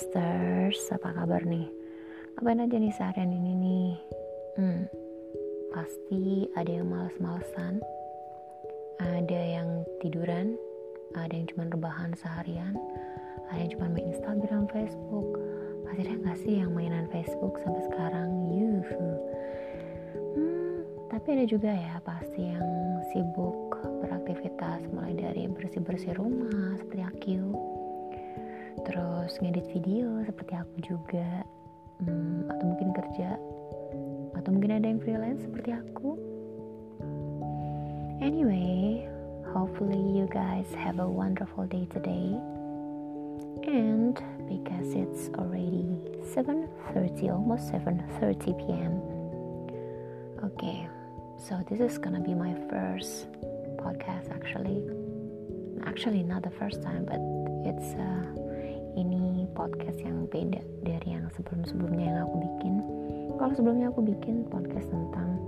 Kensters, apa kabar nih? Ngapain aja nih seharian ini nih? Hmm, pasti ada yang males-malesan, ada yang tiduran, ada yang cuma rebahan seharian, ada yang cuma main Instagram, Facebook. Pasti ada nggak sih yang mainan Facebook sampai sekarang? Yuhu. Hmm, tapi ada juga ya pasti yang sibuk beraktivitas mulai dari bersih-bersih rumah seperti aku terus ngedit video seperti aku juga. Hmm, atau mungkin kerja. Atau mungkin ada yang freelance seperti aku. Anyway hopefully you guys have a wonderful day today. And because it's already 7:30 almost 7:30 p.m. okay so this is gonna be my first podcast actually. Actually not the first time but it's uh, ini podcast yang beda dari yang sebelum-sebelumnya yang aku bikin. Kalau sebelumnya aku bikin podcast tentang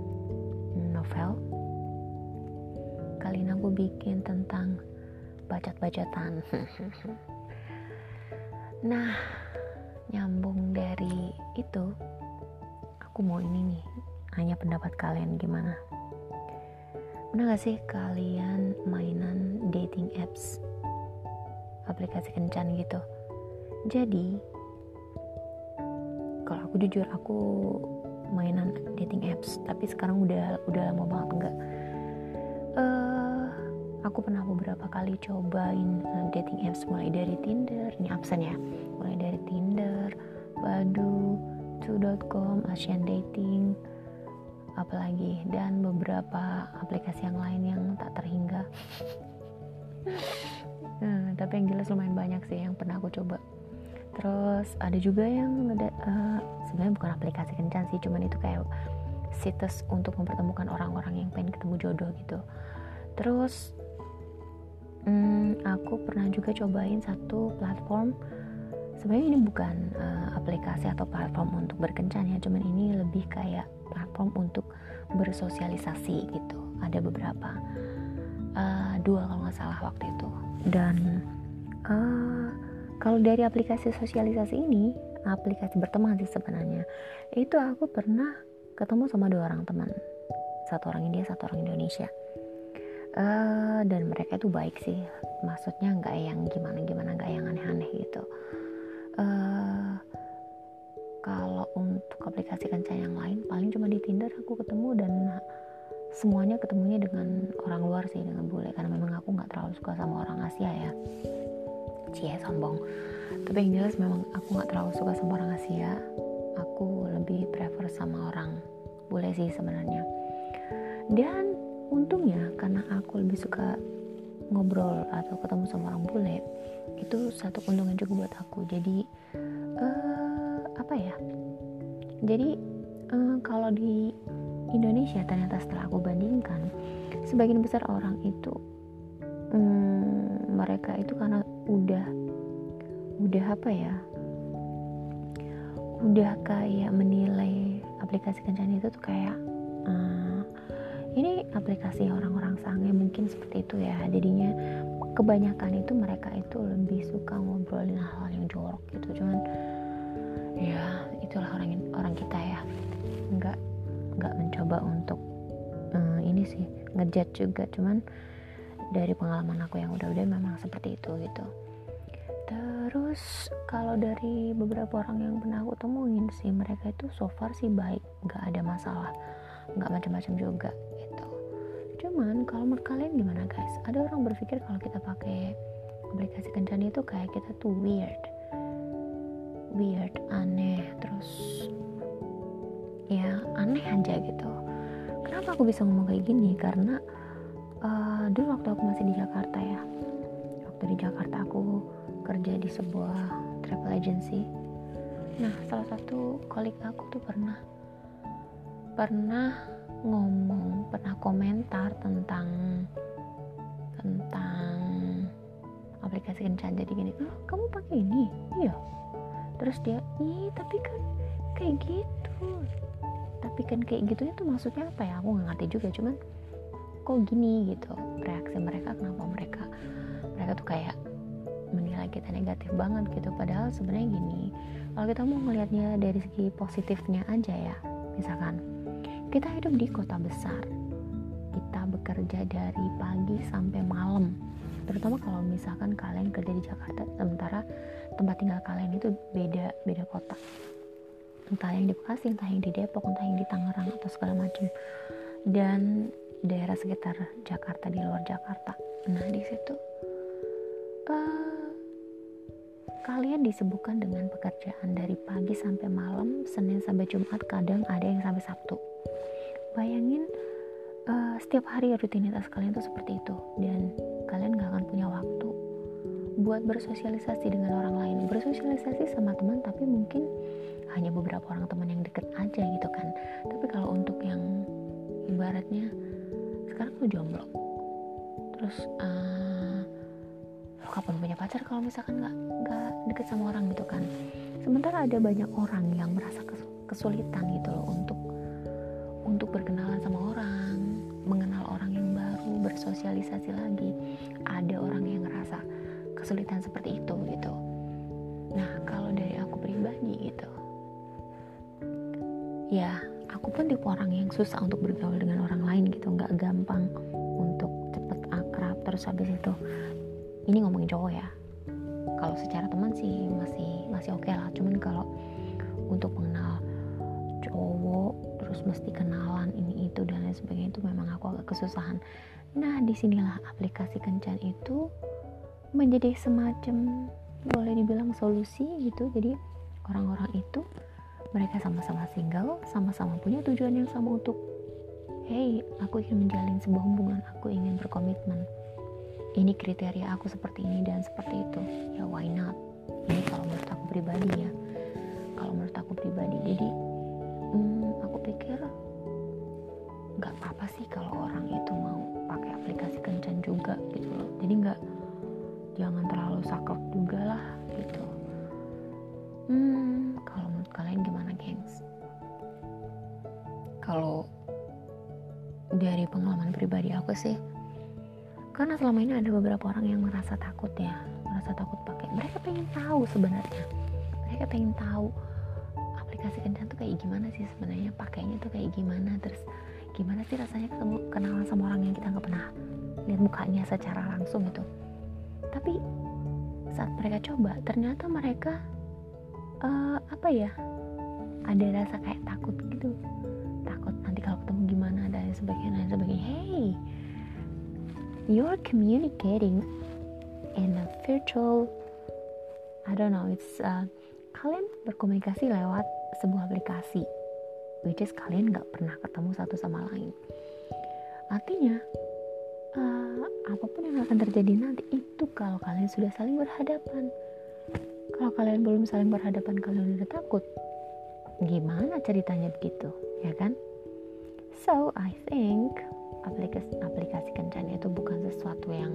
novel. Kali ini aku bikin tentang bacot-bacotan. Nah nyambung dari itu aku mau ini nih hanya pendapat kalian gimana? Pernah gak sih kalian mainan dating apps? Aplikasi kencan gitu jadi kalau aku jujur aku mainan dating apps tapi sekarang udah udah lama banget enggak. Uh, aku pernah beberapa kali cobain uh, dating apps mulai dari Tinder ini absen ya mulai dari Tinder Badu 2.com Asian Dating apalagi dan beberapa aplikasi yang lain yang tak terhingga. Hmm, tapi yang jelas lumayan banyak sih yang pernah aku coba terus ada juga yang uh, sebenarnya bukan aplikasi kencan sih cuman itu kayak situs untuk mempertemukan orang-orang yang pengen ketemu jodoh gitu. Terus hmm, aku pernah juga cobain satu platform. Sebenarnya ini bukan uh, aplikasi atau platform untuk berkencan ya cuman ini lebih kayak platform untuk bersosialisasi gitu. Ada beberapa uh, dua kalau nggak salah waktu itu. Dan uh, kalau dari aplikasi sosialisasi ini aplikasi berteman sih sebenarnya. Itu aku pernah ketemu sama dua orang teman. Satu orang India satu orang Indonesia. Uh, dan mereka itu baik sih. Maksudnya nggak yang gimana gimana nggak yang aneh-aneh gitu. Uh, kalau untuk aplikasi kencan yang lain paling cuma di Tinder aku ketemu dan semuanya ketemunya dengan orang luar sih dengan bule. Karena memang aku nggak terlalu suka sama orang Asia ya cie sombong. Tapi yang jelas memang aku nggak terlalu suka sama orang Asia. Aku lebih prefer sama orang bule sih sebenarnya. Dan untungnya karena aku lebih suka ngobrol atau ketemu sama orang bule itu satu keuntungan juga buat aku. Jadi uh, apa ya? Jadi uh, kalau di Indonesia ternyata setelah aku bandingkan sebagian besar orang itu um, mereka itu karena udah. Udah apa ya? Udah kayak menilai aplikasi kencan itu tuh kayak uh, ini aplikasi orang-orang sange mungkin seperti itu ya. Jadinya kebanyakan itu mereka itu lebih suka ngobrolin hal-hal yang jorok gitu. Cuman ya itulah orang orang kita ya. Nggak nggak mencoba untuk uh, ini sih ngejat juga. Cuman dari pengalaman aku yang udah-udah memang seperti itu gitu. Terus kalau dari beberapa orang yang pernah aku temuin sih mereka itu so far sih baik nggak ada masalah nggak macam-macam juga gitu. Cuman kalau menurut kalian gimana guys? Ada orang berpikir kalau kita pakai aplikasi kencan itu kayak kita tuh weird. Weird aneh terus ya aneh aja gitu. Kenapa aku bisa ngomong kayak gini? Karena uh, dulu waktu aku masih di Jakarta ya. Waktu di Jakarta aku kerja di sebuah travel agency. Nah salah satu kolik aku tuh pernah pernah ngomong pernah komentar tentang tentang aplikasi kencan. Jadi gini oh kamu pakai ini? Iya. Terus dia ih tapi kan kayak gitu. Tapi kan kayak gitu itu maksudnya apa ya? Aku nggak ngerti juga cuman kok gini gitu reaksi mereka kenapa mereka mereka tuh kayak menilai kita negatif banget gitu. Padahal sebenarnya gini kalau kita mau melihatnya dari segi positifnya aja ya misalkan kita hidup di kota besar kita bekerja dari pagi sampai malam. Terutama kalau misalkan kalian kerja di Jakarta sementara tempat tinggal kalian itu beda beda kota. Entah yang di Bekasi entah yang di Depok entah yang di Tangerang atau segala macam. Dan daerah sekitar Jakarta di luar Jakarta. Nah di situ uh, kalian disebutkan dengan pekerjaan dari pagi sampai malam Senin sampai Jumat kadang ada yang sampai Sabtu. Bayangin uh, setiap hari rutinitas kalian tuh seperti itu dan kalian gak akan punya waktu buat bersosialisasi dengan orang lain. Bersosialisasi sama teman tapi mungkin hanya beberapa orang teman yang deket aja gitu kan. Tapi kalau untuk yang ibaratnya sekarang lu jomblo terus uh, lo kapan punya pacar kalau misalkan nggak nggak deket sama orang gitu kan? Sementara ada banyak orang yang merasa kesulitan gitu loh untuk untuk berkenalan sama orang mengenal orang yang baru bersosialisasi lagi. Ada orang yang ngerasa kesulitan seperti itu gitu. Nah kalau dari aku pribadi gitu ya aku pun tipe orang yang susah untuk bergaul dengan orang lain gitu. Nggak gampang untuk cepet akrab. Terus habis itu ini ngomongin cowok ya. Kalau secara teman sih masih masih oke okay lah. Cuman kalau untuk mengenal cowok terus mesti kenalan ini itu dan lain sebagainya itu memang aku agak kesusahan. Nah di sinilah aplikasi kencan itu menjadi semacam boleh dibilang solusi gitu. Jadi orang-orang itu mereka sama-sama single sama-sama punya tujuan yang sama untuk hey aku ingin menjalin sebuah hubungan aku ingin berkomitmen. Ini kriteria aku seperti ini dan seperti itu. Ya why not? Ini kalau menurut aku pribadi ya. Kalau menurut aku pribadi jadi hmm, aku pikir nggak apa-apa sih kalau orang itu mau pakai aplikasi kencan juga gitu loh. Jadi nggak jangan terlalu saklek juga lah gitu. Hmm dari pengalaman pribadi aku sih. Karena selama ini ada beberapa orang yang merasa takut ya merasa takut pakai. Mereka pengen tahu sebenarnya. Mereka pengen tahu aplikasi kencan tuh kayak gimana sih sebenarnya pakainya tuh kayak gimana terus gimana sih rasanya ketemu kenalan sama orang yang kita nggak pernah lihat mukanya secara langsung gitu. Tapi saat mereka coba ternyata mereka uh, apa ya ada rasa kayak takut gitu takut nanti kalau ketemu gimana dan sebagainya dan sebagainya. Hey you're communicating in a virtual I don't know it's uh, kalian berkomunikasi lewat sebuah aplikasi which is kalian nggak pernah ketemu satu sama lain. Artinya uh, apa pun yang akan terjadi nanti itu kalau kalian sudah saling berhadapan. Kalau kalian belum saling berhadapan kalian udah takut gimana ceritanya begitu ya kan? So I think aplikasi aplikasi kencan itu bukan sesuatu yang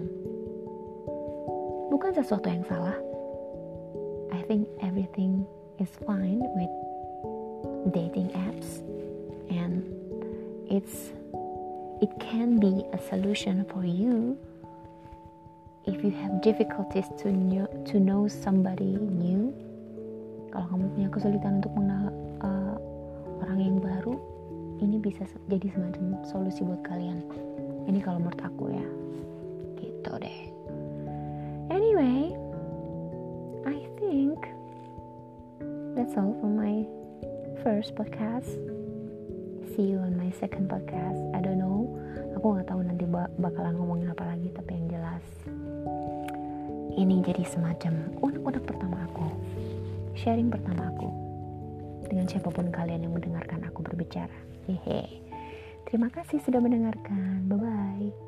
bukan sesuatu yang salah. I think everything is fine with dating apps and it's it can be a solution for you if you have difficulties to know, to know somebody new. Kalau kamu punya kesulitan untuk mengenal uh, orang yang baru ini bisa jadi semacam solusi buat kalian. Ini kalau menurut aku ya. Gitu deh. Anyway I think that's all for my first podcast. See you on my second podcast. I don't know. Aku nggak tahu nanti bakalan ngomongin apa lagi tapi yang jelas ini jadi semacam unek-unek pertama aku. Sharing pertama aku dengan siapa pun kalian yang mendengarkan aku berbicara. Hehe. Terima kasih sudah mendengarkan. Bye bye.